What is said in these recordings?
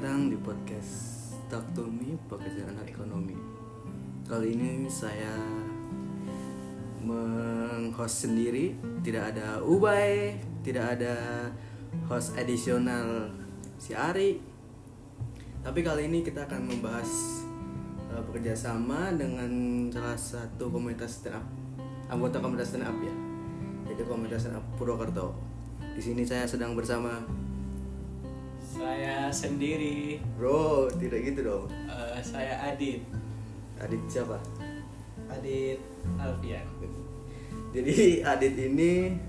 datang di podcast Talk to Me, podcast anak ekonomi. Kali ini saya menghost sendiri, tidak ada Ubay, tidak ada host additional si Ari. Tapi kali ini kita akan membahas uh, bekerja sama dengan salah satu komunitas stand up, anggota komunitas stand up ya, yaitu komunitas stand up Purwokerto. Di sini saya sedang bersama Saya sendiri, Bro, tidak gitu dong. eh, saya Adit, Adit siapa? Adit Alfian. Jadi Adit ini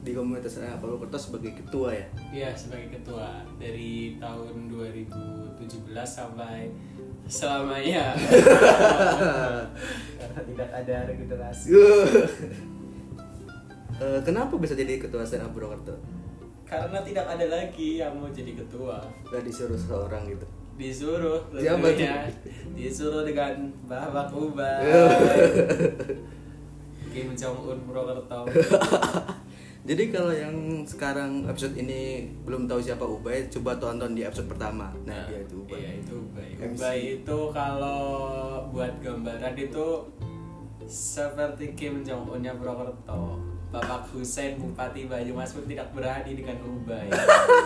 di komunitas anak Purwokerto sebagai ketua ya. Iya sebagai ketua dari tahun 2017 sampai selamanya. Karena tidak ada regenerasi. Eh, kenapa bisa jadi ketua stand up Purwokerto? Karena tidak ada lagi yang mau jadi ketua. Gak disuruh seseorang gitu. Disuruh Siapa tentunya. Disuruh dengan Mbah Ubay. Kim Jong Un Purwokerto. Jadi kalau yang sekarang episode ini belum tahu siapa Ubay, coba tonton di episode pertama. Nah, dia itu Ubay. Iya itu Ubay. MC. Ubay itu kalau buat gambaran itu seperti Kim Jong Unnya Purwokerto. Bapak Hussein Bupati Banyumas pun tidak berani dengan Ubay.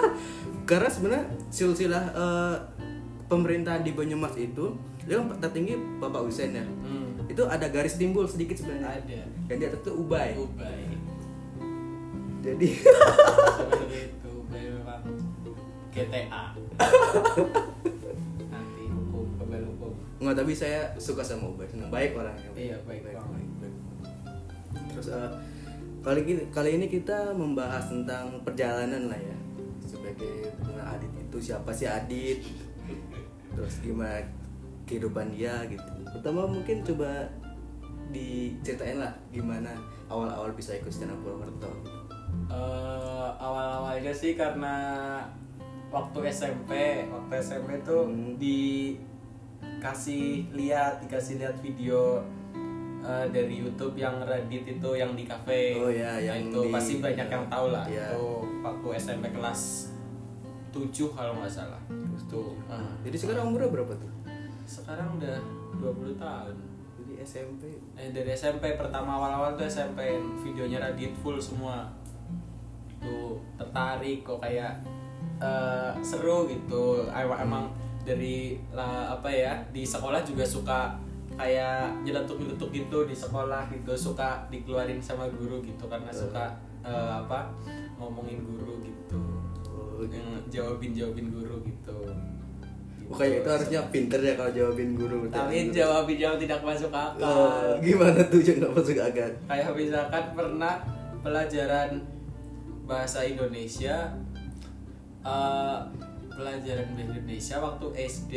Karena sebenarnya silsilah eh, pemerintahan di Banyumas itu yang tertinggi Bapak Hussein ya. Hmm, Itu ada garis timbul sedikit sebenarnya. ada. Dan di atas itu Ubay. Ubay. Jadi Seperti itu Ubay memang GTA. Nanti hukum kebal hukum. Nggak, tapi saya suka sama Ubay, senang baik orangnya. Iya, baik banget. Terus eh, kali ini kali ini kita membahas tentang perjalanan lah ya. Sebagai pengenal Adit itu siapa sih Adit? Terus gimana kehidupan dia gitu. Pertama mungkin coba diceritain lah gimana awal-awal bisa ikut stand up Purwokerto. Eh, awal-awalnya sih karena waktu SMP, waktu SMP tuh Hmm. Dikasih lihat, dikasih lihat video eh, dari YouTube yang Reddit itu yang di kafe. Oh, ya, Nah, yang itu di- pasti banyak yang tahu lah. Iya. Itu waktu SMP kelas 7 kalau nggak salah. Tuh. eh. Jadi sekarang umurnya berapa tuh? sekarang udah 20 tahun. Jadi SMP. Eh dari SMP pertama awal-awal tuh SMP videonya Radit full semua tuh tertarik kok kayak eh, seru gitu Em- emang dari lah apa ya di sekolah juga suka kayak nyeletuk-nyeletuk gitu di sekolah gitu suka dikeluarin sama guru gitu karena suka eh, apa ngomongin guru gitu. Oh, yang jawabin jawabin guru gitu. Makanya itu harusnya pinter ya kalau jawabin guru. tapi jawabin yang tidak masuk akal. Oh, gimana tuh yang nggak masuk akal? kayak misalkan pernah pelajaran bahasa Indonesia eh, pelajaran bahasa Indonesia waktu SD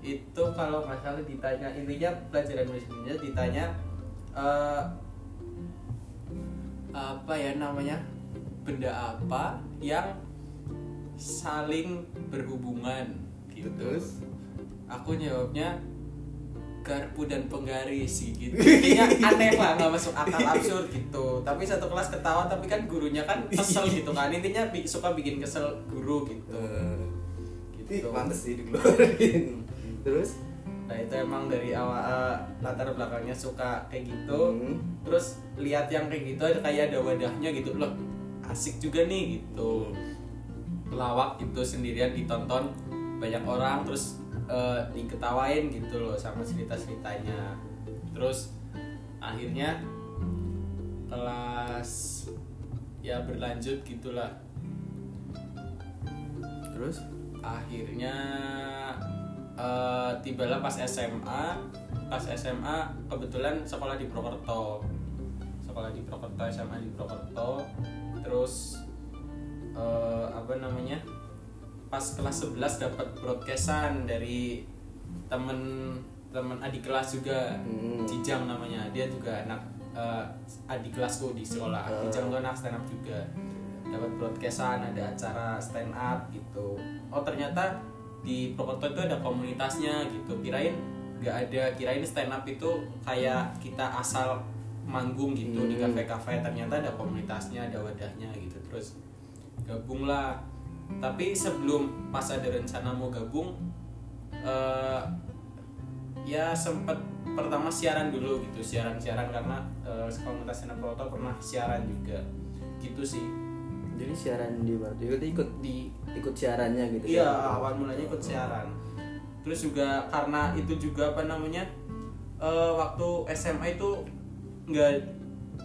itu kalau nggak salah ditanya intinya pelajaran bahasa Indonesia ditanya eh, apa ya namanya benda apa yang saling berhubungan gitu. Terus? aku jawabnya garpu dan penggaris gitu. Intinya aneh lah nggak masuk akal absurd gitu. Tapi satu kelas ketawa tapi kan gurunya kan kesel gitu kan. Intinya bi- suka bikin kesel guru gitu. Eh, gitu Ih, pantes sih dikeluarin. Terus? nah itu emang dari awal eh, latar belakangnya suka kayak gitu Hmm. terus lihat yang kayak gitu ada kayak ada wadahnya gitu loh asik juga nih gitu pelawak gitu sendirian ditonton banyak orang terus eh, diketawain gitu loh sama cerita ceritanya terus akhirnya kelas ya berlanjut gitulah Terus? Akhirnya eh, tibalah pas SMA pas SMA kebetulan sekolah di Purwokerto. Sekolah di Purwokerto SMA di Purwokerto. Terus eh, apa namanya? Pas kelas 11 dapat broadcastan dari temen temen adik kelas juga. Hmm. Cijang namanya. Dia juga anak eh, adik kelasku di sekolah. Ah. Cijang tuh anak stand up juga dapat broadcastan ada acara stand up gitu. Oh ternyata di Purwokerto itu ada komunitasnya gitu. Kirain nggak ada kirain stand up itu kayak kita asal manggung gitu di Hmm. kafe-kafe. Ternyata ada komunitasnya ada wadahnya gitu. Terus gabunglah tapi sebelum pas ada rencana mau gabung eh, ya sempet pertama siaran dulu gitu. Siaran-siaran karena eh, komunitas stand up Proto pernah siaran juga. Gitu sih Jadi siaran di mana? Jadi ikut di ikut siarannya gitu. Iya, ya? awal mulanya ikut siaran. Terus juga karena itu juga apa namanya? eh, waktu SMA itu nggak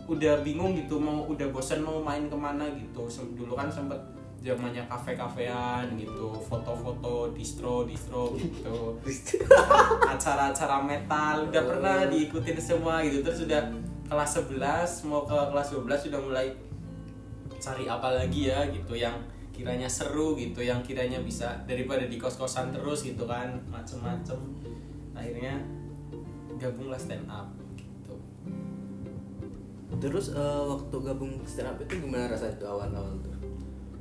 udah bingung gitu mau udah bosan mau main ke mana gitu dulu kan sempet zamannya kafe-kafean gitu foto-foto distro distro gitu acara-acara metal udah pernah diikutin semua gitu terus udah kelas 11 mau ke kelas 12 sudah mulai cari apa lagi ya gitu yang kiranya seru gitu yang kiranya bisa daripada di kos-kosan terus gitu kan macem-macem. Akhirnya gabunglah stand up gitu. Terus eh, waktu gabung stand up itu gimana rasanya tuh awal-awal tuh?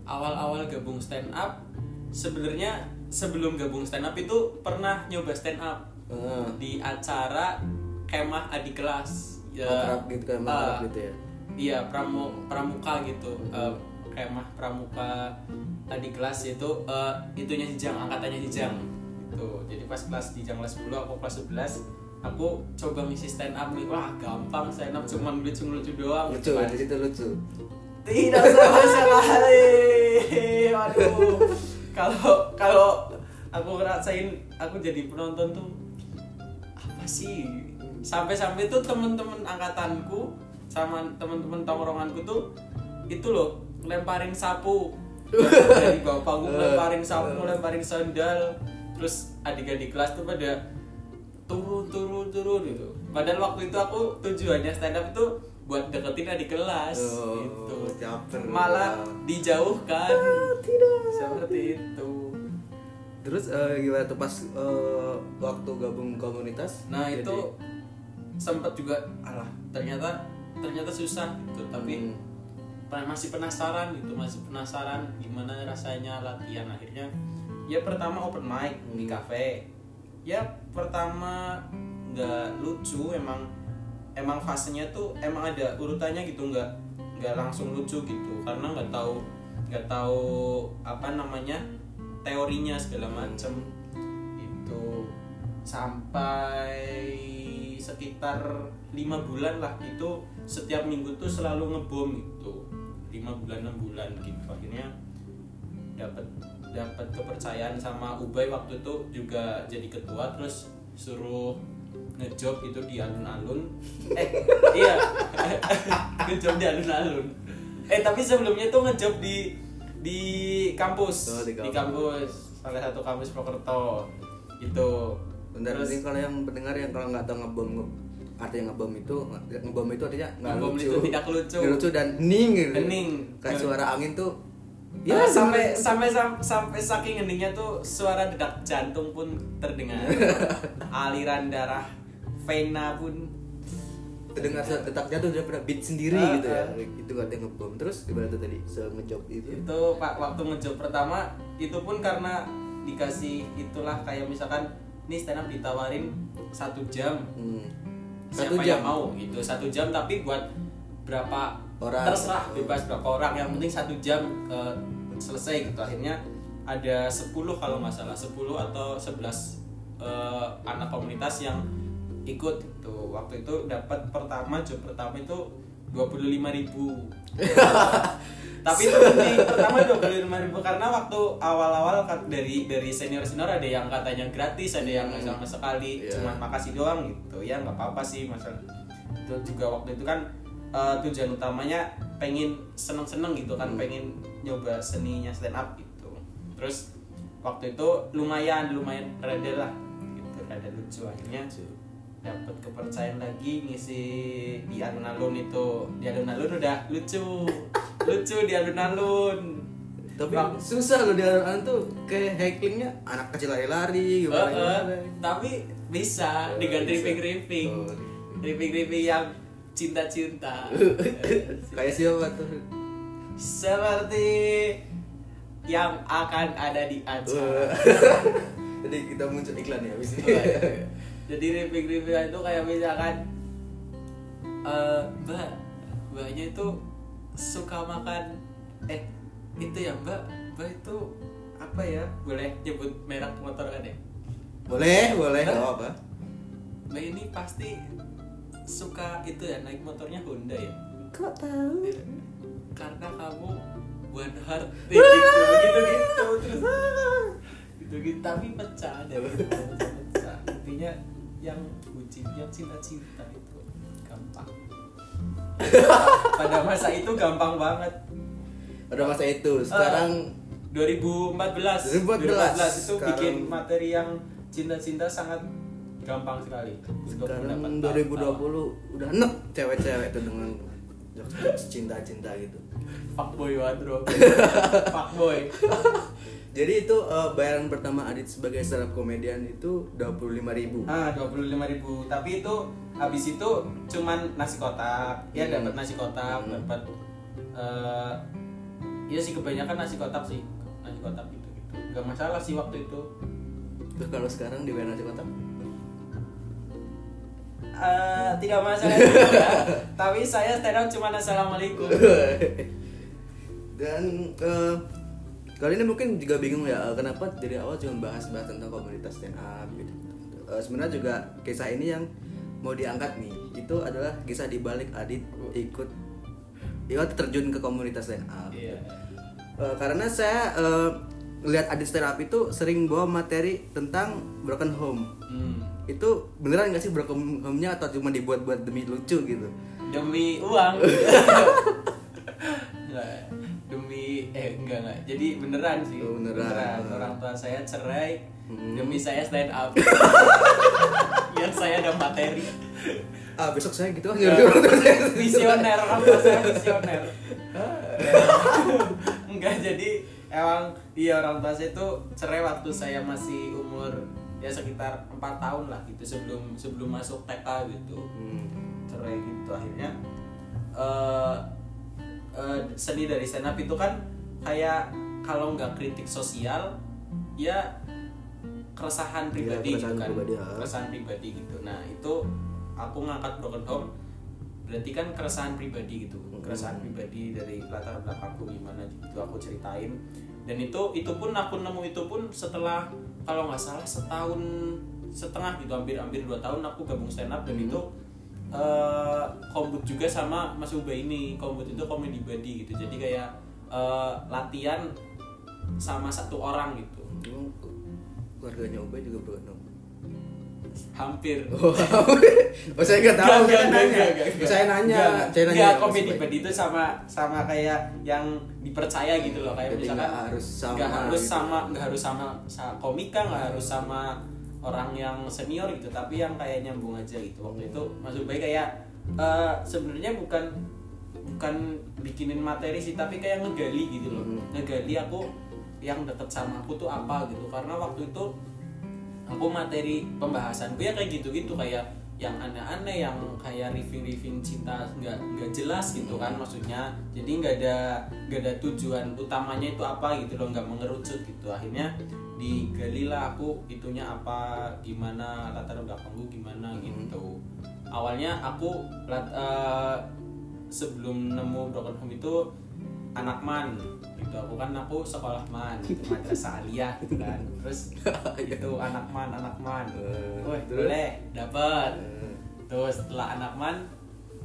awal-awal gabung stand up sebenarnya sebelum gabung stand up itu pernah nyoba stand up Eh, di acara kemah adik kelas. Ya. Gitu kan, akrab gitu ya. Iya pramu pramuka gitu. Eh, kemah pramuka adik kelas itu eh, itunya Jijang angkatannya Jijang gitu. Jadi pas kelas Jijang kelas 10 aku kelas 11 aku coba ngisi stand up nih. Wah gampang stand up cuman lucu lucu doang. Lucu, gitu kan. di situ lucu. tidak sama sekali waduh kalau kalau aku ngerasain aku jadi penonton tuh apa sih? Sampai-sampai tuh temen-temen angkatanku sama temen-temen tongkronganku tuh itu loh lemparin sapu. Dari bawah panggung lemparin sapu lemparin sandal. Terus adik-adik kelas tuh pada turun turun turun gitu. Padahal waktu itu aku tujuannya stand up itu buat deketin adik kelas Oh, gitu. caper. malah dijauhkan. Tidak. seperti itu. Terus eh, gimana tuh pas eh, waktu gabung komunitas? nah Jadi- itu sempet juga alah ternyata ternyata susah gitu. Tapi Hmm. masih penasaran gitu masih penasaran gimana rasanya latihan. Akhirnya ya pertama open mic di cafe ya pertama nggak lucu emang emang fasenya tuh emang ada urutannya gitu nggak nggak langsung lucu gitu. Karena nggak tahu nggak tahu apa namanya teorinya segala macem itu sampai sekitar lima bulan lah itu setiap minggu tuh selalu ngebom gitu lima bulan enam bulan gitu. Akhirnya dapat dapat kepercayaan sama Ubay waktu itu juga jadi ketua terus suruh ngejob itu di alun-alun. Eh iya. Ngejob di alun-alun. Eh tapi sebelumnya tuh ngejob di di kampus. Oh, di di kampus. kampus. Salah satu kampus Purwokerto itu Bentar, Terus- ini kalau yang pendengar yang kalau nggak tahu ngebom nge- artinya ngebom itu ngebom itu artinya nggak lucu itu tidak lucu. Nggak lucu dan hening gitu Hening. kayak suara angin tuh Ya, ya sampai sampai sampai sam- sampai saking heningnya tuh suara detak jantung pun terdengar. Aliran darah vena pun terdengar suara detak jatuh daripada beat sendiri Ah, gitu ya ah. itu katanya ngebom terus gimana tuh tadi se ngejob itu itu pak waktu ngejob pertama itu pun karena dikasih itulah kayak misalkan nih stand up ditawarin satu jam Hmm. Siapa satu yang jam. mau gitu satu jam tapi buat berapa Orang. terserah bebas berapa orang. Yang penting satu jam eh, selesai gitu. Akhirnya ada 10 kalau nggak salah. 10 atau 11 eh, anak komunitas yang ikut itu waktu itu dapat pertama job pertama itu 25.000 ribu tapi itu di pertama 25.000 ribu karena waktu awal-awal kat- dari dari senior senior ada yang katanya gratis ada yang nggak sama sekali Iya. cuman makasih doang gitu. Ya nggak apa-apa sih masalah itu juga waktu itu kan eh, tujuan utamanya pengen seneng-seneng gitu kan pengen nyoba seninya stand up gitu. Terus waktu itu lumayan lumayan rada lah gitu rada lucu akhirnya dapat kepercayaan lagi ngisi di alun-alun itu. Di alun-alun udah lucu lucu di alun-alun tapi Bang. susah loh di alun tuh kayak hacklingnya anak kecil lari-lari Eh, gimana eh, gimana tapi bisa Oh, dengan bisa. ripping-ripping Oh, ripping-ripping yang cinta-cinta. Kayak siapa tuh? Seperti yang akan ada di acara. Jadi kita muncul iklan ya abis ini. Jadi ripping-ripping itu kayak misalkan eh mbak mbaknya itu suka makan eh itu ya mbak. Mbak itu apa ya? Boleh nyebut merek motor kan ya? Boleh boleh nggak apa Mbak ini pasti suka itu ya naik motornya Honda ya? Kok tahu? Karena kamu one heart gitu gitu gitu terus. Gitu gitu. Tapi pecah deh pecah. Intinya yang bucin yang cinta cinta itu pada masa itu gampang banget. Pada masa itu sekarang 2014 2014, itu sekarang- bikin materi yang cinta-cinta sangat gampang sekali sekarang mendapat 2020 udah enek cewek-cewek tuh dengan cinta-cinta gitu. Fuckboy wardrobe fuckboy jadi itu eh, bayaran pertama Adit sebagai stand up komedian itu 25.000 ribu. Ah 25.000 tapi itu habis itu cuman nasi kotak. Ya Hmm. dapat nasi kotak Hmm. dapat eh ya sih kebanyakan nasi kotak sih. Nasi kotak gitu gitu. Gak masalah sih waktu itu. Terus kalau sekarang dibayar nasi kotak? Eh, tidak masalah. Juga tapi saya stand up cuma assalamualaikum. Dan eh, kali ini mungkin juga bingung ya eh, kenapa dari awal cuma bahas-bahas tentang komunitas stand up gitu. Eh, sebenarnya juga kisah ini yang mau diangkat nih itu adalah kisah di balik Adit ikut ikut terjun ke komunitas stand up. Iya. Eh, karena saya eh, lihat Adit stand up itu sering bawa materi tentang broken home. Hmm. Itu beneran gak sih broken home-nya atau cuma dibuat-buat demi lucu gitu? demi uang jadi beneran sih. Oh, beneran. orang tua saya cerai Hmm. demi saya stand up. Biar saya ada materi. Ah besok saya gitu. Ah Ya, visioner orang tua saya visioner. Enggak jadi emang iya orang tua saya itu cerai waktu saya masih umur ya sekitar empat tahun lah gitu sebelum sebelum masuk TK gitu. Hmm. cerai gitu akhirnya eh eh, seni dari stand up itu kan kayak kalau nggak kritik sosial ya keresahan pribadi keresahan gitu kan pribadi, ya. keresahan pribadi gitu nah itu aku ngangkat broken home berarti kan keresahan pribadi gitu Hmm. keresahan pribadi dari latar belakangku gimana gitu aku ceritain dan itu itu pun aku nemu itu pun setelah kalau nggak salah setahun setengah gitu hampir hampir dua tahun aku gabung stand up dan Hmm. itu eh kombut juga sama Mas Uba ini kombut itu komedi body gitu jadi kayak eh, latihan sama satu orang gitu Emang keluarganya Ubay juga broken home. hampir Oh, oh saya nggak tahu. Nggak, saya nanya. Saya nanya. Nggak, Saya nanya. komedi body itu sama sama kayak yang dipercaya gitu loh kayak Jadi misalkan nggak harus sama nggak harus gitu. sama nggak harus sama, sa- komika nggak harus sama orang yang senior gitu tapi yang kayak nyambung aja gitu waktu itu Mas Ubay kayak eh, sebenarnya bukan bukan bikinin materi sih tapi kayak ngegali gitu loh. Hmm. ngegali aku yang deket sama aku tuh apa gitu. Karena waktu itu aku materi pembahasanku ya kayak gitu-gitu kayak yang aneh-aneh yang kayak review-review cinta nggak nggak jelas gitu kan maksudnya. Jadi nggak ada nggak ada tujuan utamanya itu apa gitu loh nggak mengerucut gitu. Akhirnya digali lah aku itunya apa gimana latar belakangku gimana gitu. Awalnya aku lat- eh, sebelum nemu broken home itu anak man gitu. Aku kan aku sekolah man gitu madrasah aliyah gitu kan. Terus itu anak man anak man. Eh, boleh dapat Eh, terus setelah anak man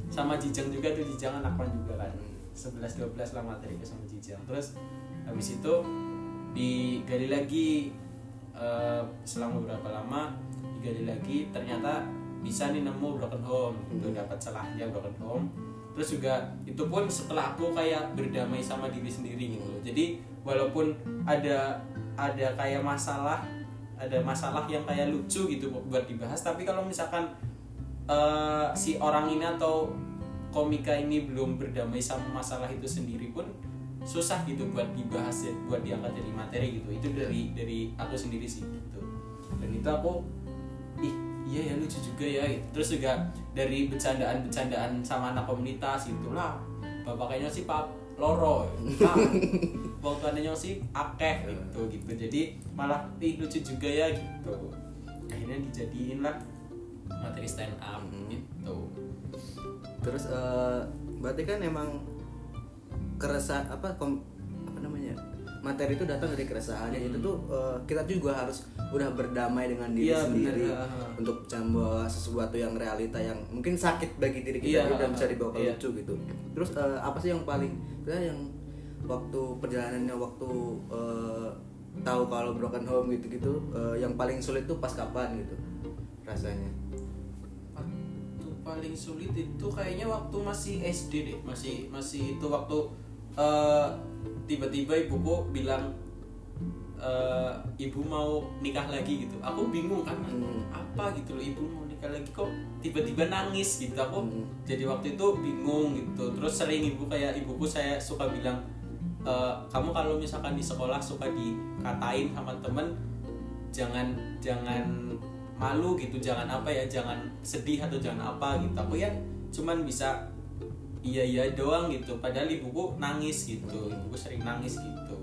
sama jijang juga tuh jijang anak man juga kan. 11 12 lah materi sama jijang terus habis itu digali lagi eh, selang beberapa lama digali lagi ternyata bisa nih nemu broken home. Gitu dapat celahnya broken home terus juga itu pun setelah aku kayak berdamai sama diri sendiri gitu loh. jadi walaupun ada ada kayak masalah ada masalah yang kayak lucu gitu buat dibahas tapi kalau misalkan eh, si orang ini atau komika ini belum berdamai sama masalah itu sendiri pun susah gitu buat dibahas ya, buat diangkat jadi materi gitu. Itu dari dari aku sendiri sih gitu. Dan itu aku ih iya ya lucu juga ya. Gitu. terus juga dari bercandaan-bercandaan sama anak komunitas gitu lah bapak kayaknya sih pak loro. Nah, waktu adanya sih akeh gitu gitu. Jadi malah ih lucu juga ya gitu. Akhirnya dijadiin lah materi stand up gitu. Terus eh, berarti kan emang kerasa apa kom, materi itu datang dari keresahan yang Hmm. itu tuh eh, kita juga harus udah berdamai dengan diri Iya, sendiri bener, ah. untuk membawa sesuatu yang realita yang mungkin sakit bagi diri kita Iya, dan ah, bisa dibawa ke iya. lucu gitu terus eh, apa sih yang paling sebenarnya yang waktu perjalanannya waktu eh, tahu kalau broken home gitu-gitu eh, yang paling sulit tuh pas kapan gitu rasanya waktu paling sulit itu kayaknya waktu masih SD deh masih masih itu waktu eh, tiba-tiba ibuku bilang eh, ibu mau nikah lagi gitu. Aku bingung kan Hmm. apa gitu loh ibu mau nikah lagi kok tiba-tiba nangis gitu. Aku Hmm. jadi waktu itu bingung gitu. Terus sering ibu kayak ibuku saya suka bilang "Eh, kamu kalau misalkan di sekolah suka dikatain sama temen jangan jangan malu gitu. Jangan apa ya jangan sedih atau jangan apa gitu. Aku ya cuman bisa iya iya doang gitu. Padahal ibuku nangis gitu. Ibuku sering nangis gitu.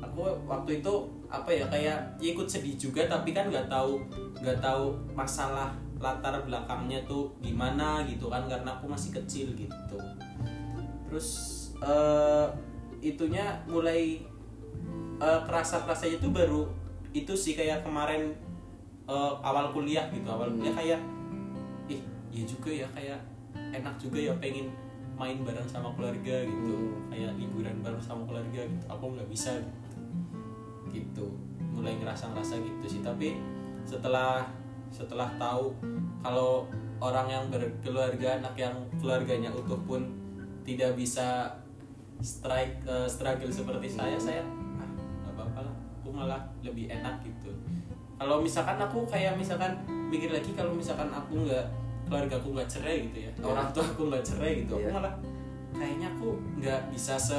Aku waktu itu apa ya kayak ya ikut sedih juga tapi kan nggak tahu nggak tahu masalah latar belakangnya tuh gimana gitu kan karena aku masih kecil gitu. Terus eh, itunya mulai eh, kerasa kerasanya itu baru itu sih kayak kemarin eh, awal kuliah gitu. Awal kuliah kayak ih ya juga ya kayak enak juga ya pengen main bareng sama keluarga gitu. Hmm. kayak liburan bareng sama keluarga gitu. Aku nggak bisa gitu. Gitu. Mulai ngerasa ngerasa gitu sih. Tapi setelah setelah tahu kalau orang yang berkeluarga anak yang keluarganya utuh pun tidak bisa strike eh, struggle seperti saya saya ah nggak apa-apa lah. Aku malah lebih enak gitu. Kalau misalkan aku kayak misalkan mikir lagi kalau misalkan aku nggak keluarga aku nggak cerai gitu ya Iya. orang tua aku nggak cerai gitu aku Iya. malah kayaknya aku nggak bisa se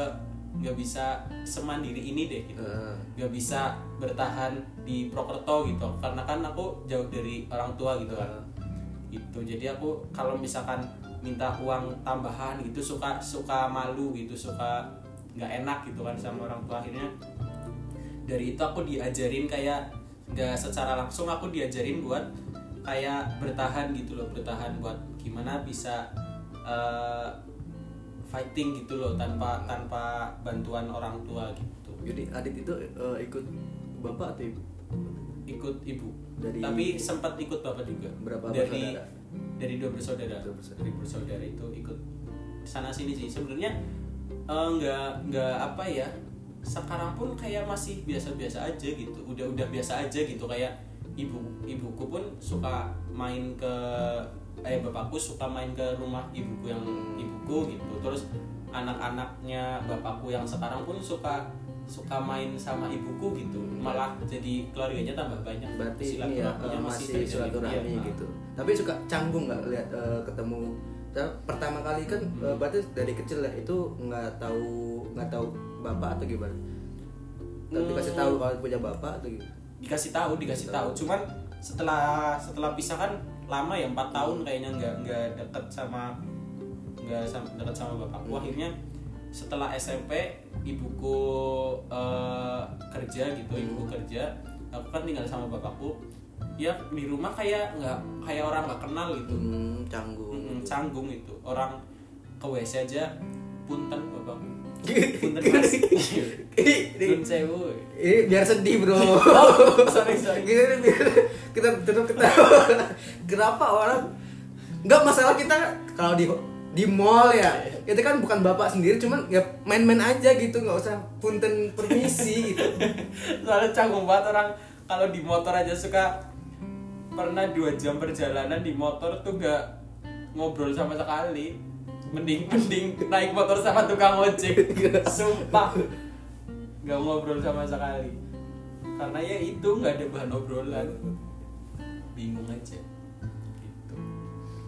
nggak bisa semandiri ini deh gitu nggak bisa bertahan di Prokerto gitu karena kan aku jauh dari orang tua gitu kan gitu jadi aku kalau misalkan minta uang tambahan gitu suka suka malu gitu suka nggak enak gitu kan sama orang tua akhirnya dari itu aku diajarin kayak nggak secara langsung aku diajarin buat kayak bertahan gitu loh bertahan buat gimana bisa eh, fighting gitu loh tanpa tanpa bantuan orang tua gitu. Jadi Adit itu eh, ikut bapak atau ibu? Ikut ibu. Dari- tapi sempat ikut bapak juga. Berapa dari bersaudara? dari dua bersaudara. Dua bersaudara. dari bersaudara itu ikut sana sini sih. Sebenarnya eh, nggak nggak apa ya sekarang pun kayak masih biasa-biasa aja gitu. Udah udah biasa aja gitu. Kayak ibu ibuku pun suka main ke eh bapakku suka main ke rumah ibuku yang ibuku gitu. Terus anak-anaknya bapakku yang sekarang pun suka suka main sama ibuku gitu. Malah jadi keluarganya tambah banyak. Berarti ini ya eh, masih terjalin. silaturahmi Iya, gitu. Tapi suka canggung nggak lihat eh, ketemu? Nah, pertama kali kan Hmm. eh, berarti dari kecil ya itu nggak tahu nggak tahu bapak atau gimana? Tapi Hmm. kasih tahu kalau punya bapak atau gitu dikasih tahu dikasih tahu. cuman setelah setelah pisah kan lama ya empat tahun kayaknya nggak nggak deket sama nggak sam- deket sama bapakku Hmm. akhirnya setelah SMP ibuku eh, kerja gitu ibuku kerja aku kan tinggal sama bapakku. Ya di rumah kayak nggak kayak orang nggak kenal gitu. Hmm, canggung Mm, canggung itu. Orang ke WC aja punten bapakku mas Nun sewu ini biar sedih bro. Sorry sorry. Gini, biar kita tetap ketawa. Kenapa orang? Nggak masalah kita kalau di di mall ya itu kan bukan bapak sendiri cuman ya main-main aja gitu nggak usah punten permisi gitu. Soalnya canggung banget orang kalau di motor aja suka. Pernah dua jam perjalanan di motor tuh gak ngobrol sama sekali mending mending naik motor sama tukang ojek. Sumpah. Gak ngobrol sama sekali. Karena ya itu nggak ada bahan obrolan. Bingung aja. Gitu.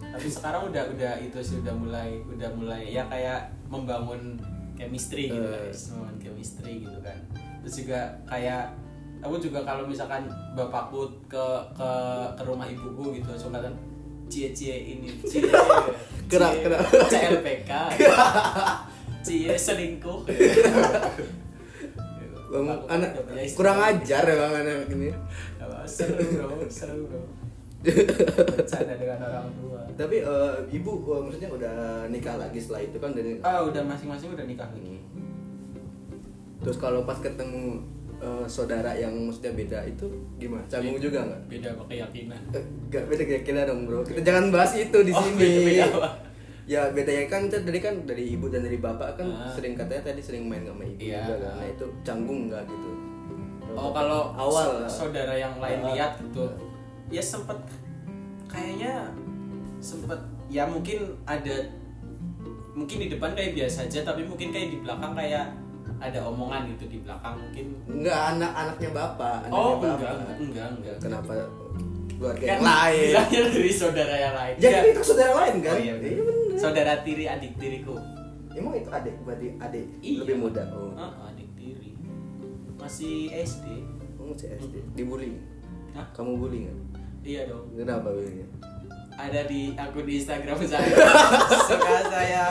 Tapi sekarang udah udah itu sih udah mulai udah mulai ya kayak membangun chemistry gitu guys. Membangun chemistry gitu kan. Terus juga kayak aku juga kalau misalkan bapakku ke ke ke rumah ibuku gitu suka kan cie cie ini cie Kena- cie kena. CLPK cie selingkuh. Bang, anak kurang ajar ya bang anak ini. Seru bro seru bro. Bercanda dengan orang tua. Tapi eh, ibu eh, maksudnya udah nikah lagi setelah itu kan? Dari ah udah masing-masing udah nikah lagi. Terus kalau pas ketemu eh, saudara yang maksudnya beda itu gimana? Canggung juga nggak? Beda apa keyakinan. Eh, nggak beda keyakinan dong bro. Kita jangan bahas itu di Oh, sini. beda-beda apa? ya bedanya kan tadi kan dari ibu dan dari bapak kan Ah. sering katanya tadi sering main sama ibu Iya. juga kan. Nah itu canggung nggak gitu? Oh kalau awal saudara yang lain Ah. lihat gitu, ya sempet kayaknya sempet ya mungkin ada mungkin di depan kayak biasa aja tapi mungkin kayak di belakang kayak ada omongan gitu di belakang mungkin. Nggak anak anaknya bapak anaknya oh bapak. enggak enggak enggak. Enggak kenapa keluarga kan yang lain? bilangnya dari saudara yang lain. Ya Enggak. kan itu saudara lain kan? Oh, iya, bener. iya bener saudara tiri adik tiriku. Emang itu adik berarti adik Iya. lebih muda? Oh. Ah, adik tiri. Masih SD kamu CSD dibully? Hah? kamu bully nggak? Iya dong. Kenapa bullynya ada di akun di Instagram saya. Suka saya.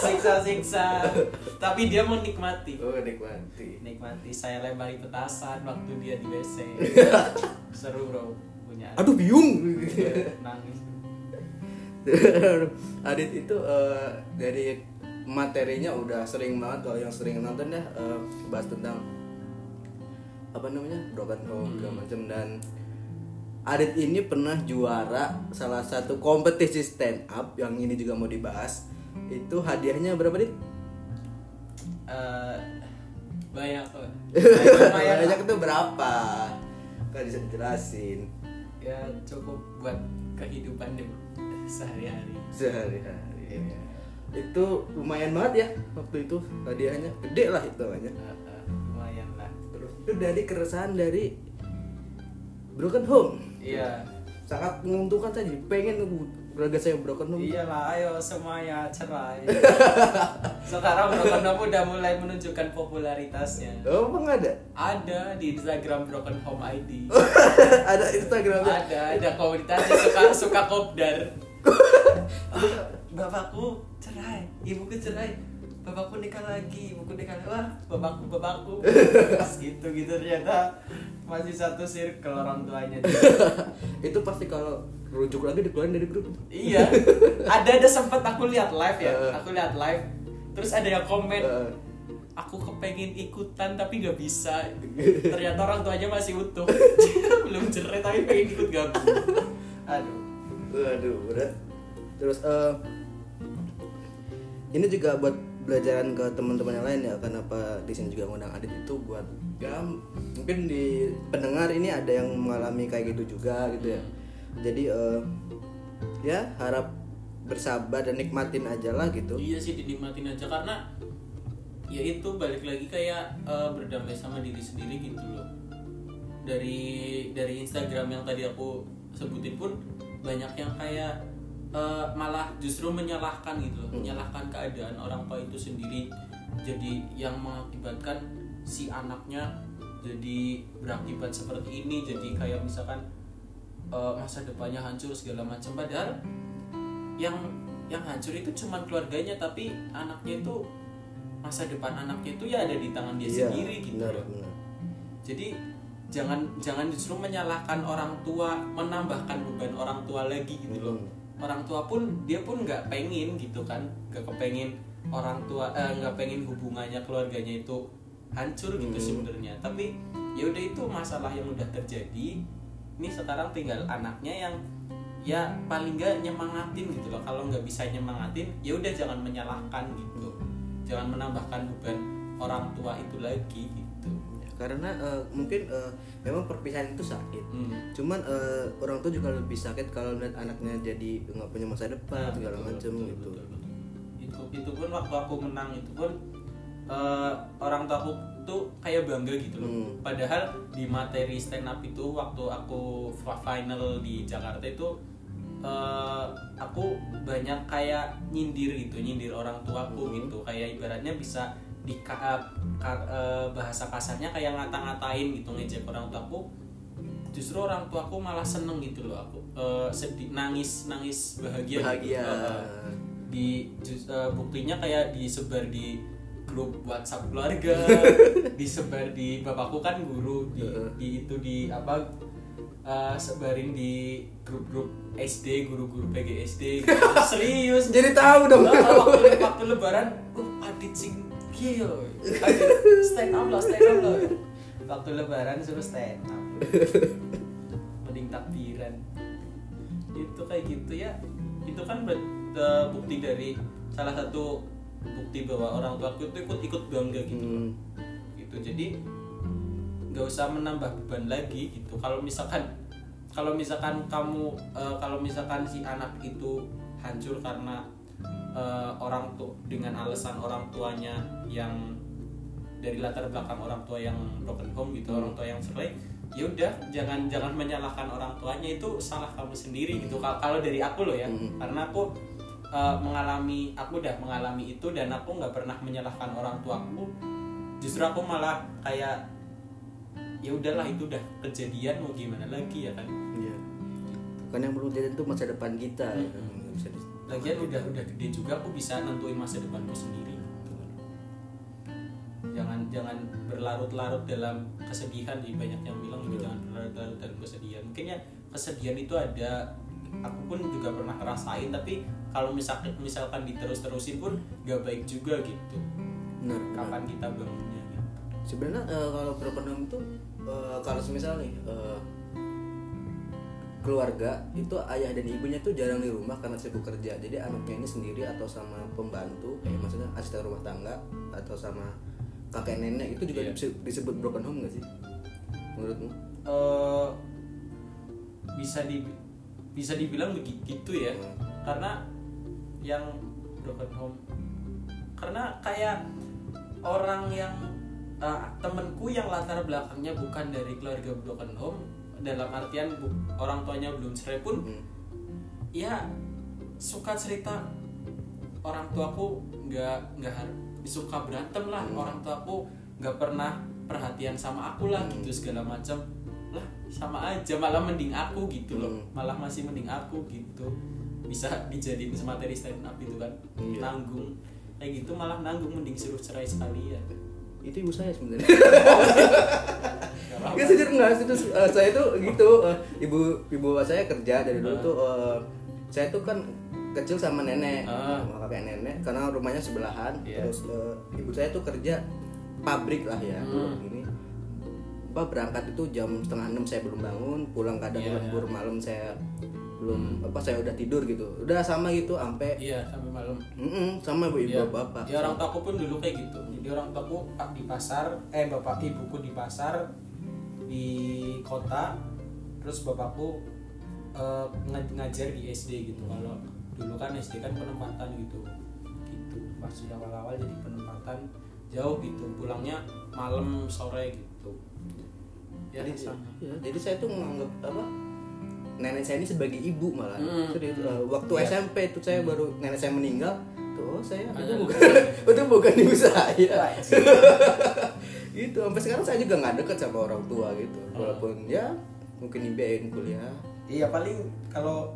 Siksa-siksa tapi dia menikmati oh nikmati. Nikmati. Saya lempari petasan waktu dia di WC seru bro. Punya adik. aduh biung nangis. Adit itu eh, dari materinya udah sering banget. Kalau yang sering nonton ya eh, bahas tentang apa namanya broken home segala macam. Dan Adit ini pernah juara salah satu kompetisi stand up yang ini juga mau dibahas itu hadiahnya berapa dit? Eh, banyak kok Banyak lah. itu berapa? Kan bisa dijelasin ya cukup buat kehidupan di sehari-hari sehari-hari. Iya. Itu lumayan banget ya waktu itu hadiahnya gede lah itu namanya. Eh, eh, lumayan lah Terus itu dari keresahan dari broken home. iya Sangat menguntungkan saya jadi pengen keluarga saya broken home. Iyalah, ayo semuanya cerai. Sekarang Broken Home udah mulai menunjukkan popularitasnya. Oh, emang ada? Ada di Instagram Broken Home ID. ada Instagramnya. ada, ada komunitasnya suka suka kopdar. Bapakku cerai, ibuku cerai. Bapakku nikah lagi, ibuku nikah lagi. Wah, bapakku, bapakku. gitu gitu ternyata masih satu circle orang tuanya. itu pasti kalau rujuk lagi dikeluarin dari grup. Iya, ada ada sempat aku lihat live ya, Eh. aku lihat live. Terus ada yang komen, Eh. aku kepengen ikutan tapi nggak bisa. Ternyata orang tuanya masih utuh, belum cerai tapi pengen ikut gabung. Aduh, Waduh, berat. Terus eh ini juga buat pelajaran ke teman-teman yang lain ya kenapa di sini juga ngundang Adit itu buat ya mungkin di pendengar ini ada yang mengalami kayak gitu juga gitu ya. Jadi eh ya harap bersabar dan nikmatin aja lah gitu. iya sih dinikmatin aja karena ya itu balik lagi kayak eh, berdamai sama diri sendiri gitu loh. Dari dari Instagram yang tadi aku sebutin pun banyak yang kayak eh, malah justru menyalahkan gitu loh, menyalahkan keadaan orang tua itu sendiri. Jadi yang mengakibatkan si anaknya jadi berakibat seperti ini, jadi kayak misalkan eh, masa depannya hancur segala macam padahal yang yang hancur itu cuman keluarganya tapi anaknya itu masa depan anaknya itu ya ada di tangan dia Iya, sendiri gitu benar, loh. benar. Jadi jangan jangan justru menyalahkan orang tua, menambahkan beban orang tua lagi gitu loh. Hmm. Orang tua pun dia pun nggak pengen gitu kan, nggak kepengen orang tua eh, nggak pengen hubungannya keluarganya itu hancur gitu Hmm. sebenarnya. Tapi ya udah itu masalah yang udah terjadi. Ini sekarang tinggal anaknya yang ya paling nggak nyemangatin gitu loh. Kalau nggak bisa nyemangatin, ya udah jangan menyalahkan gitu. Jangan menambahkan beban orang tua itu lagi gitu. Karena eh, mungkin eh, memang perpisahan itu sakit. Hmm. Cuman eh, orang tua juga lebih sakit kalau melihat anaknya jadi nggak punya masa depan Nah, segala betul, macam betul, gitu. betul, betul. Itu itu pun waktu aku menang itu pun eh, orang tua aku tuh kayak bangga gitu loh. Hmm. Padahal di materi stand up itu waktu aku final di Jakarta itu eh, aku banyak kayak nyindir gitu, nyindir orang tuaku Hmm. gitu. Kayak ibaratnya bisa di ka- ka- eh, bahasa kasarnya kayak ngata-ngatain gitu ngejek orang tuaku justru orang tuaku malah seneng gitu loh aku Eh, sedih nangis nangis bahagia, Bahagia. gitu. Eh, eh. di eh, buktinya kayak disebar di grup WhatsApp keluarga disebar di bapakku kan guru di, di itu di apa eh, sebarin di grup-grup SD guru-guru PGSD gitu. serius Jadi tahu dong. Nah, waktu waktu lebaran uh adit sing Gio, ayo stand up lah, stand up lah. Waktu lebaran suruh stand up. Mending takbiran. Itu kayak gitu ya. Itu kan ber- eh, bukti dari salah satu bukti bahwa orang tua aku itu ikut ikut bangga gitu. Hmm. Gitu. Jadi nggak usah menambah beban lagi gitu. Kalau misalkan kalau misalkan kamu eh, kalau misalkan si anak itu hancur karena eh, orang tuh dengan alasan orang tuanya yang dari latar belakang orang tua yang broken home gitu Hmm. orang tua yang cerai ya udah jangan jangan menyalahkan orang tuanya itu salah kamu sendiri gitu Kal- kalau dari aku loh ya Hmm. karena aku eh, mengalami aku udah mengalami itu dan aku nggak pernah menyalahkan orang tuaku justru aku malah kayak ya udahlah itu udah kejadian mau gimana lagi ya kan Iya. Kan yang perlu dilihat itu masa depan kita. ya kan? Hmm. Bisa di- lagian udah udah gede juga aku bisa nentuin masa depanku sendiri jangan jangan berlarut-larut dalam kesedihan sih banyak yang bilang juga jangan berlarut-larut dalam kesedihan mungkin ya kesedihan itu ada aku pun juga pernah ngerasain tapi kalau misalkan misalkan diterus-terusin pun gak baik juga gitu Benar. benar. kapan kita bangunnya gitu Sebenarnya eh, kalau home itu eh, kalau semisal nih eh, keluarga itu ayah dan ibunya tuh jarang di rumah karena sibuk kerja. Jadi anaknya ini sendiri atau sama pembantu, kayak maksudnya asisten rumah tangga atau sama kakek nenek itu juga Iya. dise- disebut broken home gak sih? Menurutmu? eh bisa di bisa dibilang begitu ya Hmm. karena yang broken home karena kayak orang yang eh, temenku yang latar belakangnya bukan dari keluarga broken home dalam artian bu- orang tuanya belum cerai pun Hmm. ya suka cerita orang tuaku nggak nggak suka berantem lah Hmm. orang tuaku nggak pernah perhatian sama aku lah Hmm. gitu segala macam lah sama aja malah mending aku gitu loh Hmm. malah masih mending aku gitu bisa dijadiin materi stand up itu kan Iya. nanggung kayak gitu malah nanggung mending suruh cerai sekali ya Itu ibu saya sebenarnya. Gak sejujur nggak itu eh, saya tuh gitu eh, ibu ibu saya kerja dari dulu Ah. tuh eh, saya tuh kan kecil sama nenek Ah. sama kakek nenek karena rumahnya sebelahan Iya. terus eh, ibu saya tuh kerja pabrik lah ya Hmm. ini apa berangkat itu jam setengah enam saya belum bangun pulang kadang Iya, lembur malam saya belum apa saya udah tidur gitu udah sama gitu sampai iya sampai malam Mm-mm, sama bu ibu Iya. bapak Ya orang tuaku pun dulu kayak gitu. Jadi orang tuaku pak di pasar, eh bapak ibuku di pasar di kota, terus bapakku eh, nga- ngajar di SD gitu. Kalau dulu kan SD kan penempatan gitu, gitu. Pas sudah awal-awal jadi penempatan jauh gitu. Pulangnya malam sore gitu. Ya jadi, sama. ya, jadi saya tuh menganggap apa nenek saya ini sebagai ibu malah Hmm. Serius, eh, waktu Iya. SMP itu saya baru nenek saya meninggal tuh oh, saya itu bukan itu bukan ibu saya Iya. gitu sampai sekarang saya juga nggak deket sama orang tua gitu Hmm. walaupun ya mungkin dibiayain kuliah Iya paling kalau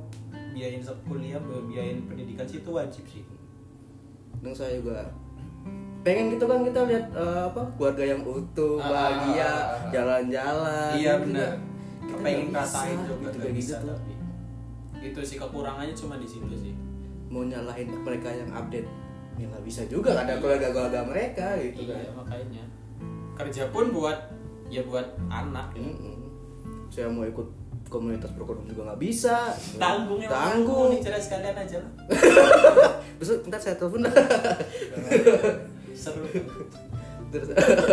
biayain kuliah, biayain pendidikan sih itu wajib sih. dan saya juga pengen gitu kan kita lihat eh, apa keluarga yang utuh Ah, bahagia ah, ah, ah. jalan-jalan iya Gitu benar kan. Pengen rasain bisa, juga gitu, kayak bisa gitu. tapi itu sih kekurangannya cuma di situ sih mau nyalahin mereka yang update ya nggak bisa juga ada keluarga-keluarga mereka gitu kan iya makanya kerja pun buat ya buat anak ya. Mm-mm. saya mau ikut komunitas home juga nggak bisa tanggung ya tanggung nih cerai sekalian aja lah besok ntar saya telepon seru terus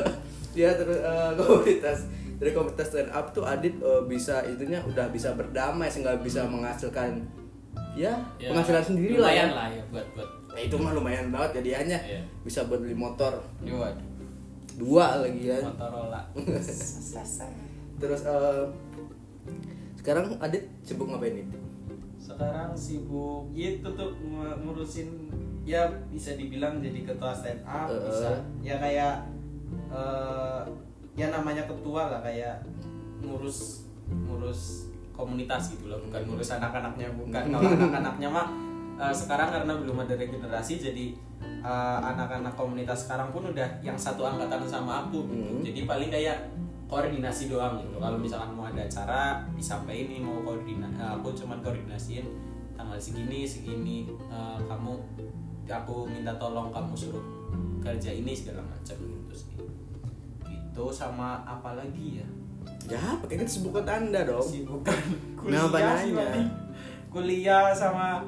ya terus eh, komunitas dari komunitas stand up tuh Adit eh, bisa itunya udah bisa berdamai sehingga bisa menghasilkan ya, Ya, penghasilan sendiri lah ya. lumayan lah ya buat buat Nah, itu mah lumayan banget jadiannya. Iya. bisa buat beli motor. Ya waduh. Dua lagi ya. Motorola. Terus eh, sekarang Adit sibuk ngapain itu sekarang sibuk ya itu tuh ngu- ngurusin ya bisa dibilang jadi ketua stand up Eh. bisa ya kayak eh, ya namanya ketua lah kayak ngurus ngurus komunitas gitu loh bukan ngurus anak-anaknya bukan kalau anak-anaknya mah eh, sekarang karena belum ada regenerasi jadi eh, anak-anak komunitas sekarang pun udah yang satu angkatan sama aku gitu. Hmm. jadi paling kayak koordinasi doang gitu kalau misalkan mau ada acara disampaikan nih mau koordinasi aku cuman koordinasiin tanggal segini segini eh, kamu aku minta tolong kamu suruh kerja ini segala macam gitu sih itu sama apa lagi ya ya pakai kesibukan anda dong sibukan Nah, kuliah sih nanya? paling. kuliah sama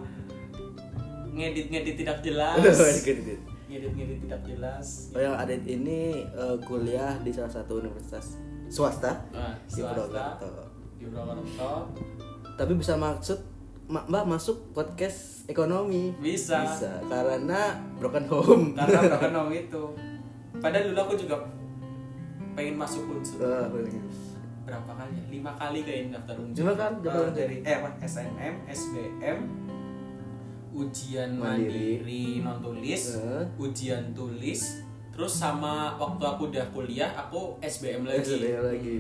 ngedit ngedit tidak jelas Gitu. ngedit ngedit tidak jelas Oh yang Adit ini eh, kuliah di salah satu universitas swasta nah, di swasta Purwokerto. di Purwokerto Tapi bisa maksud ma- Mbak masuk podcast ekonomi. Bisa. Bisa karena broken home. karena broken home itu padahal dulu aku juga pengen masuk unsur bener. berapa kali ya? lima kali kayaknya daftar unsur Lima Eh, unsur? dari eh apa SNM SBM ujian Mandiri. mandiri, non tulis Eh. ujian tulis terus sama waktu aku udah kuliah aku SBM lagi SBM lagi.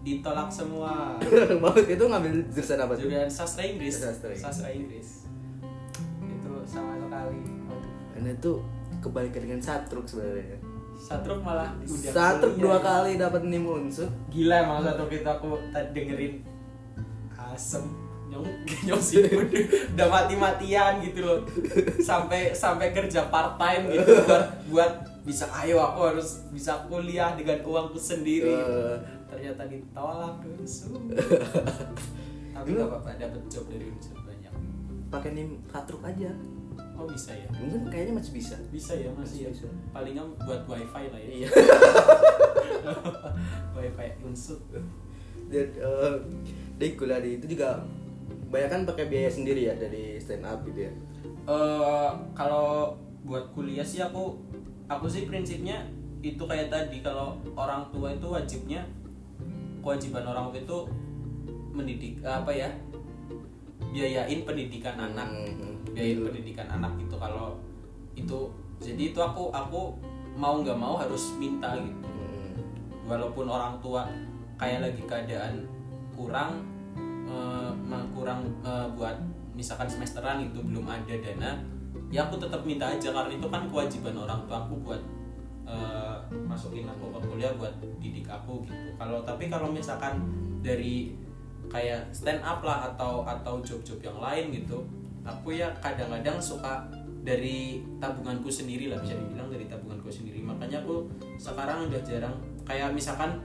ditolak semua Mau itu ngambil jurusan apa jurusan sastra Inggris Sastra Inggris. Inggris itu sama sekali. Karena itu kebalikan dengan satruk sebenarnya. Satruk malah udah Satruk dua kali dapat nim unsur. gila emang satu kita aku tadi dengerin. Asem. Nyong nyong siput udah mati matian gitu loh. Sampai sampai kerja part time gitu buat buat bisa ayo aku harus bisa kuliah dengan uangku sendiri. Eh. ternyata ditolak unsur tapi nggak apa-apa dapat job dari unsur banyak. Pakai nim satruk aja. Oh bisa ya Mungkin kayaknya masih bisa. bisa ya masih ya Bisa. paling nggak buat wifi lah ya Iya. wifi unsur Dan eh, di kuliah itu juga banyak kan pakai biaya sendiri ya dari stand up gitu ya. eh kalau buat kuliah sih aku aku sih prinsipnya itu kayak tadi kalau orang tua itu wajibnya kewajiban orang tua itu mendidik apa ya biayain pendidikan anak Hmm, biayain gitu. pendidikan anak gitu kalau itu jadi itu aku aku mau nggak mau harus minta gitu Hmm. walaupun orang tua kayak lagi keadaan kurang eh, ma- kurang eh, buat misalkan semesteran itu belum ada dana ya aku tetap minta aja karena itu kan kewajiban orang tua aku buat eh, masukin aku ke kuliah buat didik aku gitu kalau tapi kalau misalkan dari kayak stand up lah atau atau job-job yang lain gitu aku ya kadang-kadang suka dari tabunganku sendiri lah bisa dibilang dari tabunganku sendiri makanya aku sekarang udah jarang kayak misalkan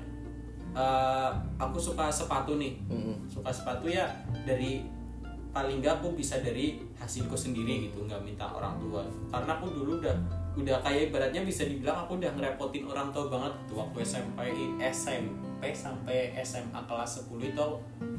eh, aku suka sepatu nih Hmm. suka sepatu ya dari paling nggak aku bisa dari hasilku sendiri gitu nggak minta orang tua. Karena aku dulu udah udah kayak ibaratnya bisa dibilang aku udah ngerepotin orang tua banget tuh waktu SMP SMP sampai SMA kelas 10 itu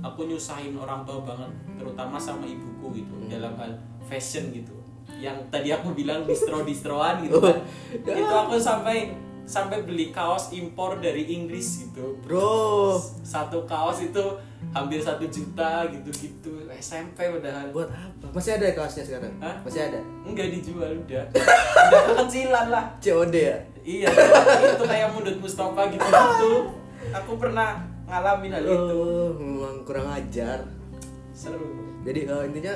aku nyusahin orang tua banget terutama sama ibuku gitu dalam hal fashion gitu. Yang tadi aku bilang distro distroan gitu kan. Itu aku sampai sampai beli kaos impor dari Inggris gitu. Bro, satu kaos itu hampir satu juta gitu-gitu SMP udahan buat apa? Masih ada kaosnya sekarang? Hah? Masih ada? enggak dijual udah udah kekecilan lah COD ya? iya itu kayak mundut Mustafa gitu gitu aku pernah ngalamin hal itu Oh, memang kurang ajar. seru Jadi eh, intinya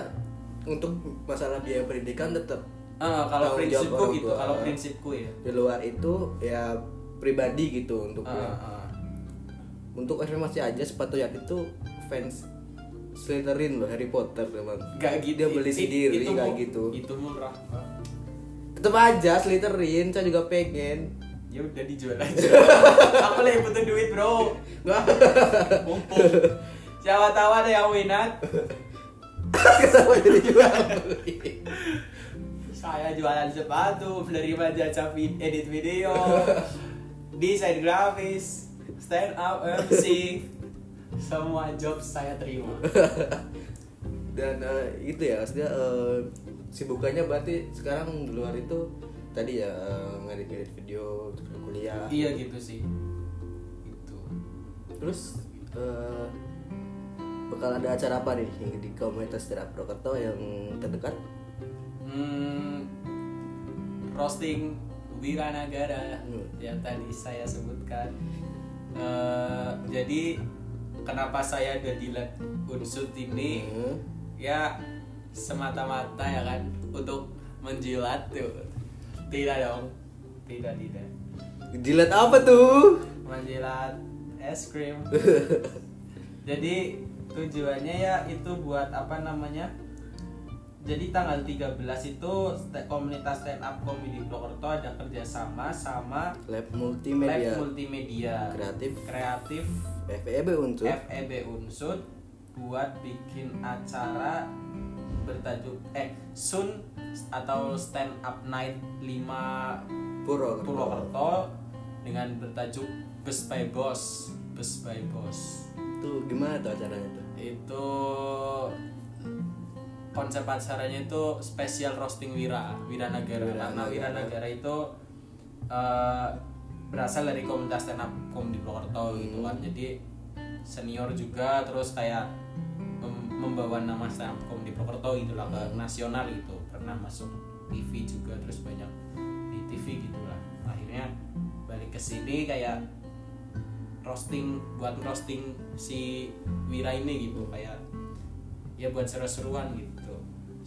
untuk masalah biaya pendidikan tetap Ah, kalau prinsipku gitu kalau prinsipku ya di luar itu ya pribadi gitu untuk Ah, ah. Untuk informasi aja sepatu yang itu fans Slytherin loh Harry Potter memang. Gak gitu. Dia beli sendiri itu mu- gitu. itu murah tetep aja Slytherin saya juga pengen. Ya udah dijual aja. Aku lagi butuh duit bro. Mumpung. Siapa tahu ada yang minat. Kenapa jadi jual? Saya jualan sepatu menerima jasa edit video. Desain grafis stand up MC semua job saya terima. Dan eh, itu ya maksudnya eh, sibukannya berarti sekarang di luar itu tadi ya eh, ngedit-ngedit video untuk kuliah. Iya gitu sih. Itu. Terus eh, bakal ada acara apa nih yang di komunitas Tera Prokerto yang terdekat? Hmm, roasting Wiranagara Hmm. yang tadi saya sebutkan Eh, jadi kenapa saya ada di lab unsur ini? Hmm. ya semata-mata ya kan untuk menjilat tuh. Tidak dong. Tidak tidak. Jilat apa tuh? Menjilat es krim. Jadi tujuannya ya itu buat apa namanya jadi tanggal 13 itu komunitas stand up comedy Purwokerto ada kerjasama sama lab Lab multimedia. Multimedia kreatif. Kreatif. FEB untuk FEB Unsud. Buat bikin acara bertajuk eh Sun atau Stand Up Night 5 Purwokerto. Purwokerto dengan bertajuk Bus by Boss Bus by Boss Tuh gimana tuh acaranya tuh? itu konsep acaranya itu spesial roasting Wira Wira Nagara Wira karena. Wira Nagara itu eh, berasal dari komunitas stand up comedy Purwokerto gitu kan. Jadi senior juga terus kayak mem- membawa nama stand up comedy Purwokerto gitu lah ke nasional gitu. Pernah masuk TV juga terus banyak di TV gitu lah. Akhirnya balik ke sini kayak roasting buat roasting si Wira ini gitu. Kayak ya buat seru-seruan gitu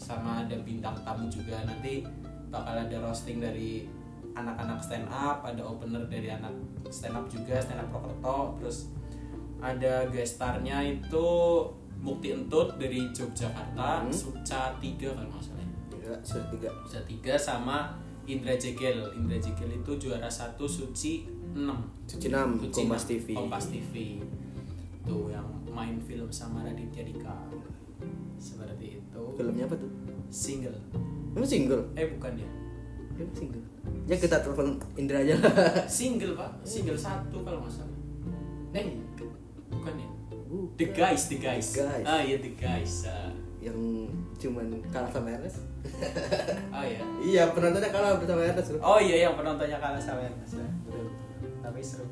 sama ada bintang tamu juga. Nanti bakal ada roasting dari anak-anak stand up ada opener dari anak stand up juga stand up Purwokerto terus ada guest starnya itu Mukti Entut dari Yogyakarta Hmm. Suca 3 kalau nggak salah. Tiga, sudah tiga. Suca 3 sama Indra Jegel. Indra Jegel itu juara satu Suci 6 Suci enam, Suci Kompas 6, TV. Kompas TV tuh yang main film sama Raditya Dika seperti itu Filmnya apa tuh? single Emang single? eh bukan ya Emang single. Ya kita telepon Indra aja lah. single pak single satu kalau nggak salah eh bukan ya Uh, The Guys The Guys, The Guys. ah iya The Guys ah, yang cuman kalah sama Ernest. oh ya iya, penontonnya kalah sama Ernest. oh iya yang penontonnya kalah sama Ernest ya. betul tapi seru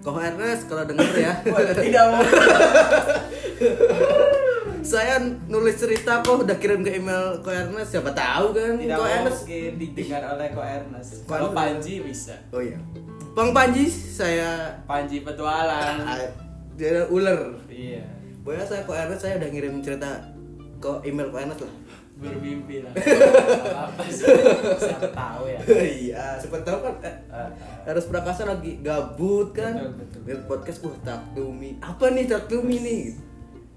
Kok Ernest kalau denger ya, Wah, tidak mau saya nulis cerita kok udah kirim ke email Ko Ernest siapa tahu kan tidak Ko Ernest. didengar oleh Ko Ernest kalau. Panji bisa Oh iya. Bang Panji saya Panji petualang ah, dia ular. iya Pokoknya saya Ko Ernest saya udah ngirim cerita ke email Ko Ernest lah. bermimpi lah apa sih siapa tahu ya iya, siapa tahu kan eh, Ah, ah. harus Prakasa lagi gabut kan. Betul, betul. Podcast wah me. Apa nih me nih?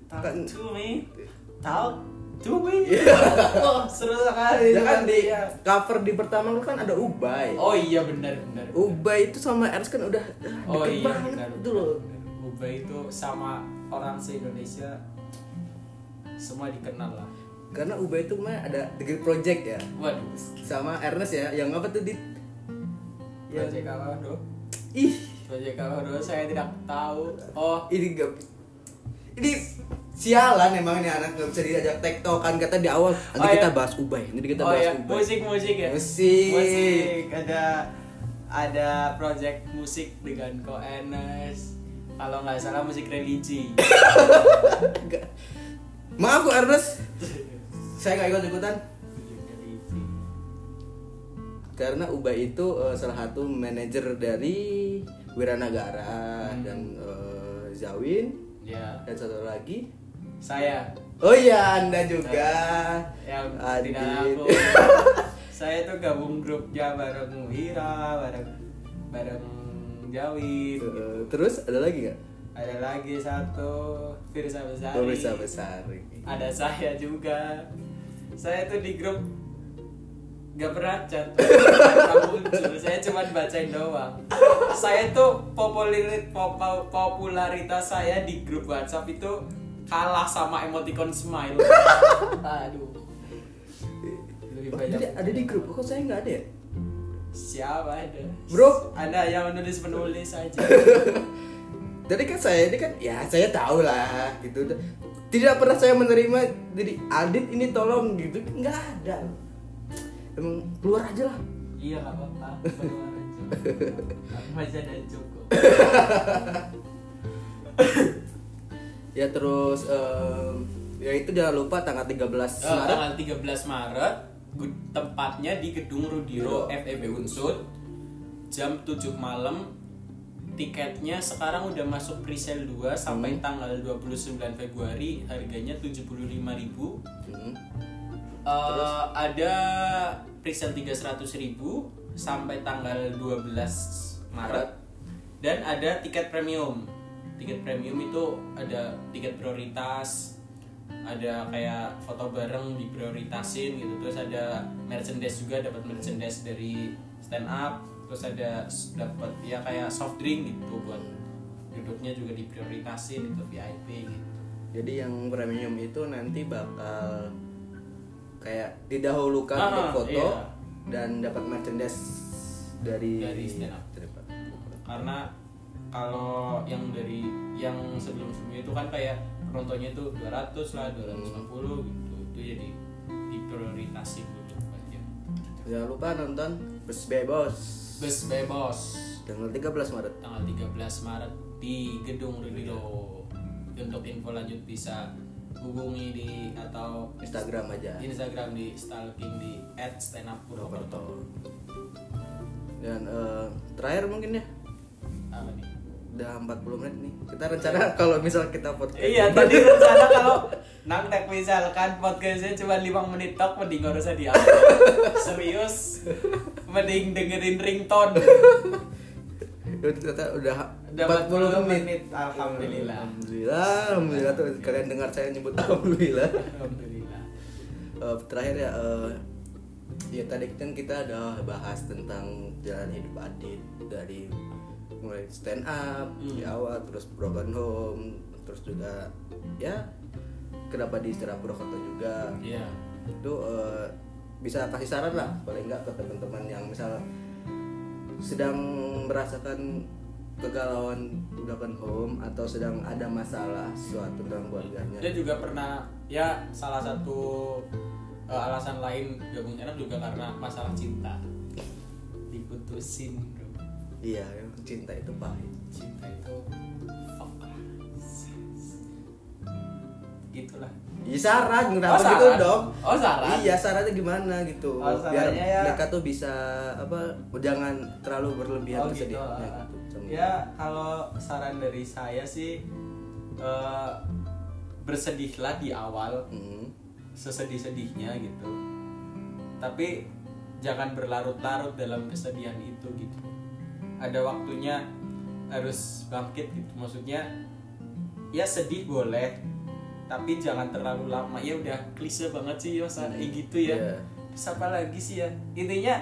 Talk Kan- to me Talk to me. Oh seru sekali Ya kan di Iya. cover di pertama lu kan ada Ubay. Oh iya benar benar Ubay itu sama Ernest kan udah ah, Oh iya banget benar gitu loh. Ubay itu sama orang se Indonesia semua dikenal lah Karena Ubay itu mah ada The Great Project ya. waduh Sama Ernest ya, yang apa tuh di Ya. Project apa bro? Ih, Project apa bro? Saya tidak tahu Oh ini gak ini sialan emang nih anak nggak bisa diajak tektokan kata di awal. Nanti Oh, kita iya. bahas ubay nanti kita oh bahas ya ubay. Musik musik ya? Musik. musik. Ada ada project musik dengan Ko Enes. Kalau nggak salah musik religi. Maaf kok Ernest. Saya nggak ikut ikutan. Karena ubay itu eh, salah satu manajer dari Wiranagara Hmm. dan eh, Zawin ya. Dan satu lagi? Saya. Oh iya anda juga. Yang Adit. tidak aku saya tuh gabung grupnya bareng Wira bareng bareng Jawi Eh, terus ada lagi nggak? Ada lagi satu Firsa Besari. Oh, besar besar ada saya juga. Saya tuh di grup Nggak muncul saya cuma bacain doang. Saya tuh popularitas popularitas saya di grup WhatsApp itu kalah sama emoticon smile. Aduh. Lebih banyak. ada, ada di grup? Kok saya nggak ada ya? Siapa ada? Bro. anda yang menulis penulis aja. Jadi kan saya ini kan ya saya tahu lah gitu. Tidak pernah saya menerima jadi Adit ini tolong gitu. Nggak ada. Emang keluar aja lah. iya gak apa-apa. Keluar aja. Masih ada cukup Ya terus em, ya itu jangan lupa tanggal 13 Eh, Maret. tanggal 13 Maret tempatnya di Gedung Rudiro FEB Unsud jam 7 malam. Tiketnya sekarang udah masuk presale 2 sampai tanggal 29 Februari. Harganya 75.000 Hmm. Eh, ada presale 300.000 sampai tanggal 12 Maret. Dan ada tiket premium. Tiket premium itu ada tiket prioritas ada kayak foto bareng diprioritasin gitu. Terus ada merchandise juga dapat merchandise dari stand up. Terus ada dapat ya kayak soft drink gitu buat duduknya juga diprioritasin itu VIP gitu. Jadi yang premium itu nanti bakal kayak didahulukan Ah, untuk foto iya. dan dapat merchandise dari Dari stand up. karena kalau yang dari yang sebelum sebelumnya itu kan kayak penontonnya itu 200 lah 250 gitu. Itu jadi diprioritasin dulu aja. Jangan lupa nonton Bus Bebos bus bebas tanggal 13 Maret. tanggal 13 Maret di Gedung Ridho untuk info lanjut bisa hubungi di atau Instagram aja. Instagram di stalking di @standuppurwokerto Dan eh, terakhir mungkin ya? Apa nih? Udah 40 menit nih. Kita rencana kalau misal kita podcast. Iya tadi rencana kalau nang tek misalkan podcastnya cuma 5 menit tok mending gak usah di Serius? Mending dengerin ringtone. Udah ternyata udah Udah 40 menit. menit, Alhamdulillah. Alhamdulillah, alhamdulillah tuh kalian dengar saya nyebut alhamdulillah. Alhamdulillah Eh, terakhir ya eh, ya tadi kan kita udah bahas tentang jalan hidup Adit dari mulai stand up di Hmm. awal terus broken home terus juga ya kenapa di istilah Purwokerto juga Iya itu eh, bisa kasih saran lah paling enggak ke teman-teman yang misal sedang merasakan kegalauan broken home atau sedang ada masalah suatu dalam keluarganya Dia juga pernah Ya salah satu eh, alasan lain gabung enak juga karena masalah cinta Diputusin bro iya cinta itu pahit Cinta itu fuck. Gitulah Iya saran, kenapa Oh, saran? gitu dong? Oh, saran? Iya sarannya gimana gitu? Oh, Biar ya- mereka tuh bisa apa? Jangan terlalu berlebihan Oh gitu. kesedihannya gitu. Sama- Ya kalau saran dari saya sih eh, bersedihlah di awal Hmm. sesedih-sedihnya gitu. Tapi jangan berlarut-larut dalam kesedihan itu gitu. Ada waktunya harus bangkit gitu. Maksudnya ya sedih boleh, tapi jangan terlalu lama. Ya udah klise banget sih ya Hmm. kayak gitu ya. Iya. Terus apa lagi sih ya? Intinya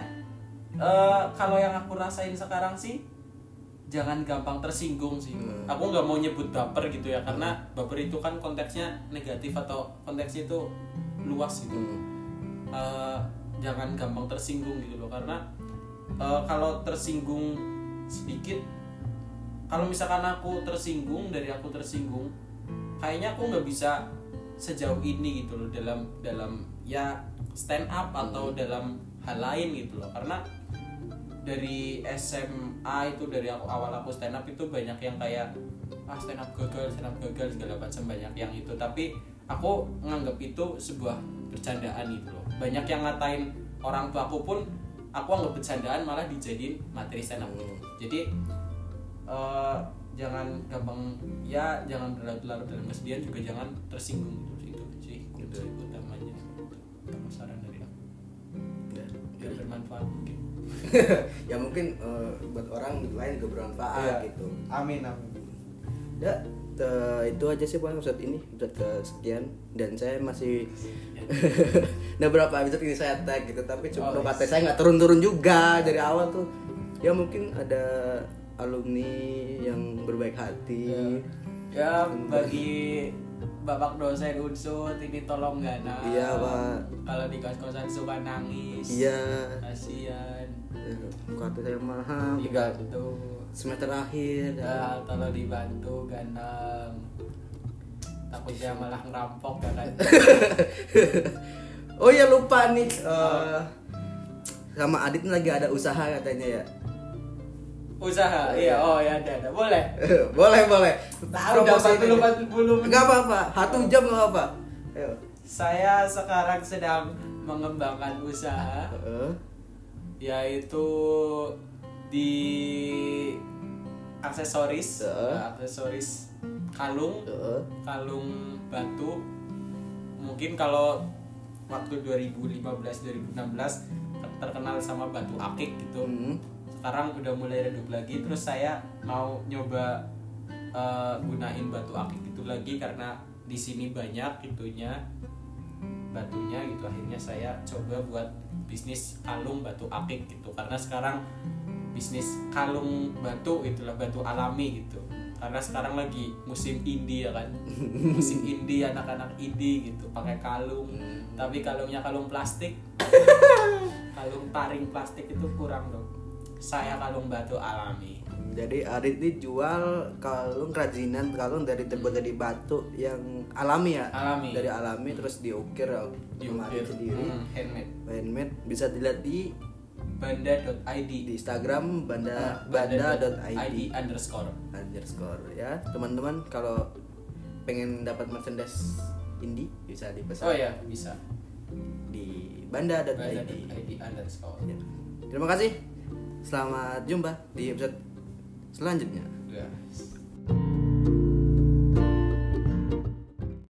eh, kalau yang aku rasain sekarang sih jangan gampang tersinggung sih. Hmm. Aku nggak mau nyebut baper gitu ya karena baper itu kan konteksnya negatif atau konteksnya itu luas gitu. Hmm. Eh, jangan gampang tersinggung gitu loh karena eh, kalau tersinggung sedikit kalau misalkan aku tersinggung dari aku tersinggung kayaknya aku nggak bisa sejauh ini gitu loh dalam dalam ya stand up atau dalam hal lain gitu loh karena dari SMA itu dari aku awal aku stand up itu banyak yang kayak ah stand up gagal stand up gagal segala macam banyak yang itu. Tapi aku nganggap itu sebuah bercandaan gitu loh. Banyak yang ngatain orang tua aku pun aku anggap bercandaan malah dijadiin materi stand up. Hmm. jadi eh, jangan gampang ya jangan berlarut-larut dalam kesedihan juga jangan tersinggung gitu. Itu sih kunci utamanya. Itu saran dari aku. Ya. biar bermanfaat mungkin ya mungkin eh, buat orang lain juga bermanfaat Iya. gitu. amin amin. Ya, te- itu aja sih Pak episode ini, episode kesekian dan saya masih nah berapa episode ini saya tag gitu tapi cuma Oh, kata yes. saya nggak turun-turun juga dari awal tuh. Ya mungkin ada alumni yang berbaik hati. Ya bagi bapak dosen unsur ini tolong gana. Iya, Pak. kalau di kos kosan suka nangis. Iya. Kasihan kata saya mahal. Dibantu semester akhir. Ya tolong dibantu ganang takutnya malah ngerampok ya kan? Oh ya lupa nih eh, sama Adit lagi ada usaha katanya ya. Usaha? Iya oh ya ada ada. Boleh. Boleh boleh. Tahu dapat empat puluh nggak apa-apa. Satu jam nggak apa-apa. Ayo. Saya sekarang sedang mengembangkan usaha. Heeh. Yaitu di aksesoris Heeh. aksesoris kalung Heeh. kalung batu mungkin kalau waktu 2015 2016 terkenal sama batu akik gitu Hmm. sekarang udah mulai redup lagi terus saya mau nyoba eh, gunain batu akik itu lagi karena di sini banyak itunya batunya gitu akhirnya saya coba buat bisnis kalung batu akik gitu. Karena sekarang bisnis kalung batu itulah batu alami gitu. Karena sekarang lagi musim indie ya kan. Musim indie anak-anak indie gitu pakai kalung. Tapi kalungnya kalung plastik. Kalung taring plastik itu kurang dong. Saya kalung batu alami Jadi Arit ini jual kalung kerajinan kalung dari terbuat dari batu yang alami ya. Alami. Dari alami terus diukir Arit diukir. sendiri. Hmm, handmade. Handmade. Bisa dilihat di banda.id di Instagram banda Ah, banda.id ID underscore. Underscore ya. Teman-teman kalau pengen dapat merchandise indie bisa dipesan oh ya bisa. Di banda.id banda.id underscore. Ya. terima kasih. Selamat jumpa di episode selanjutnya Ya.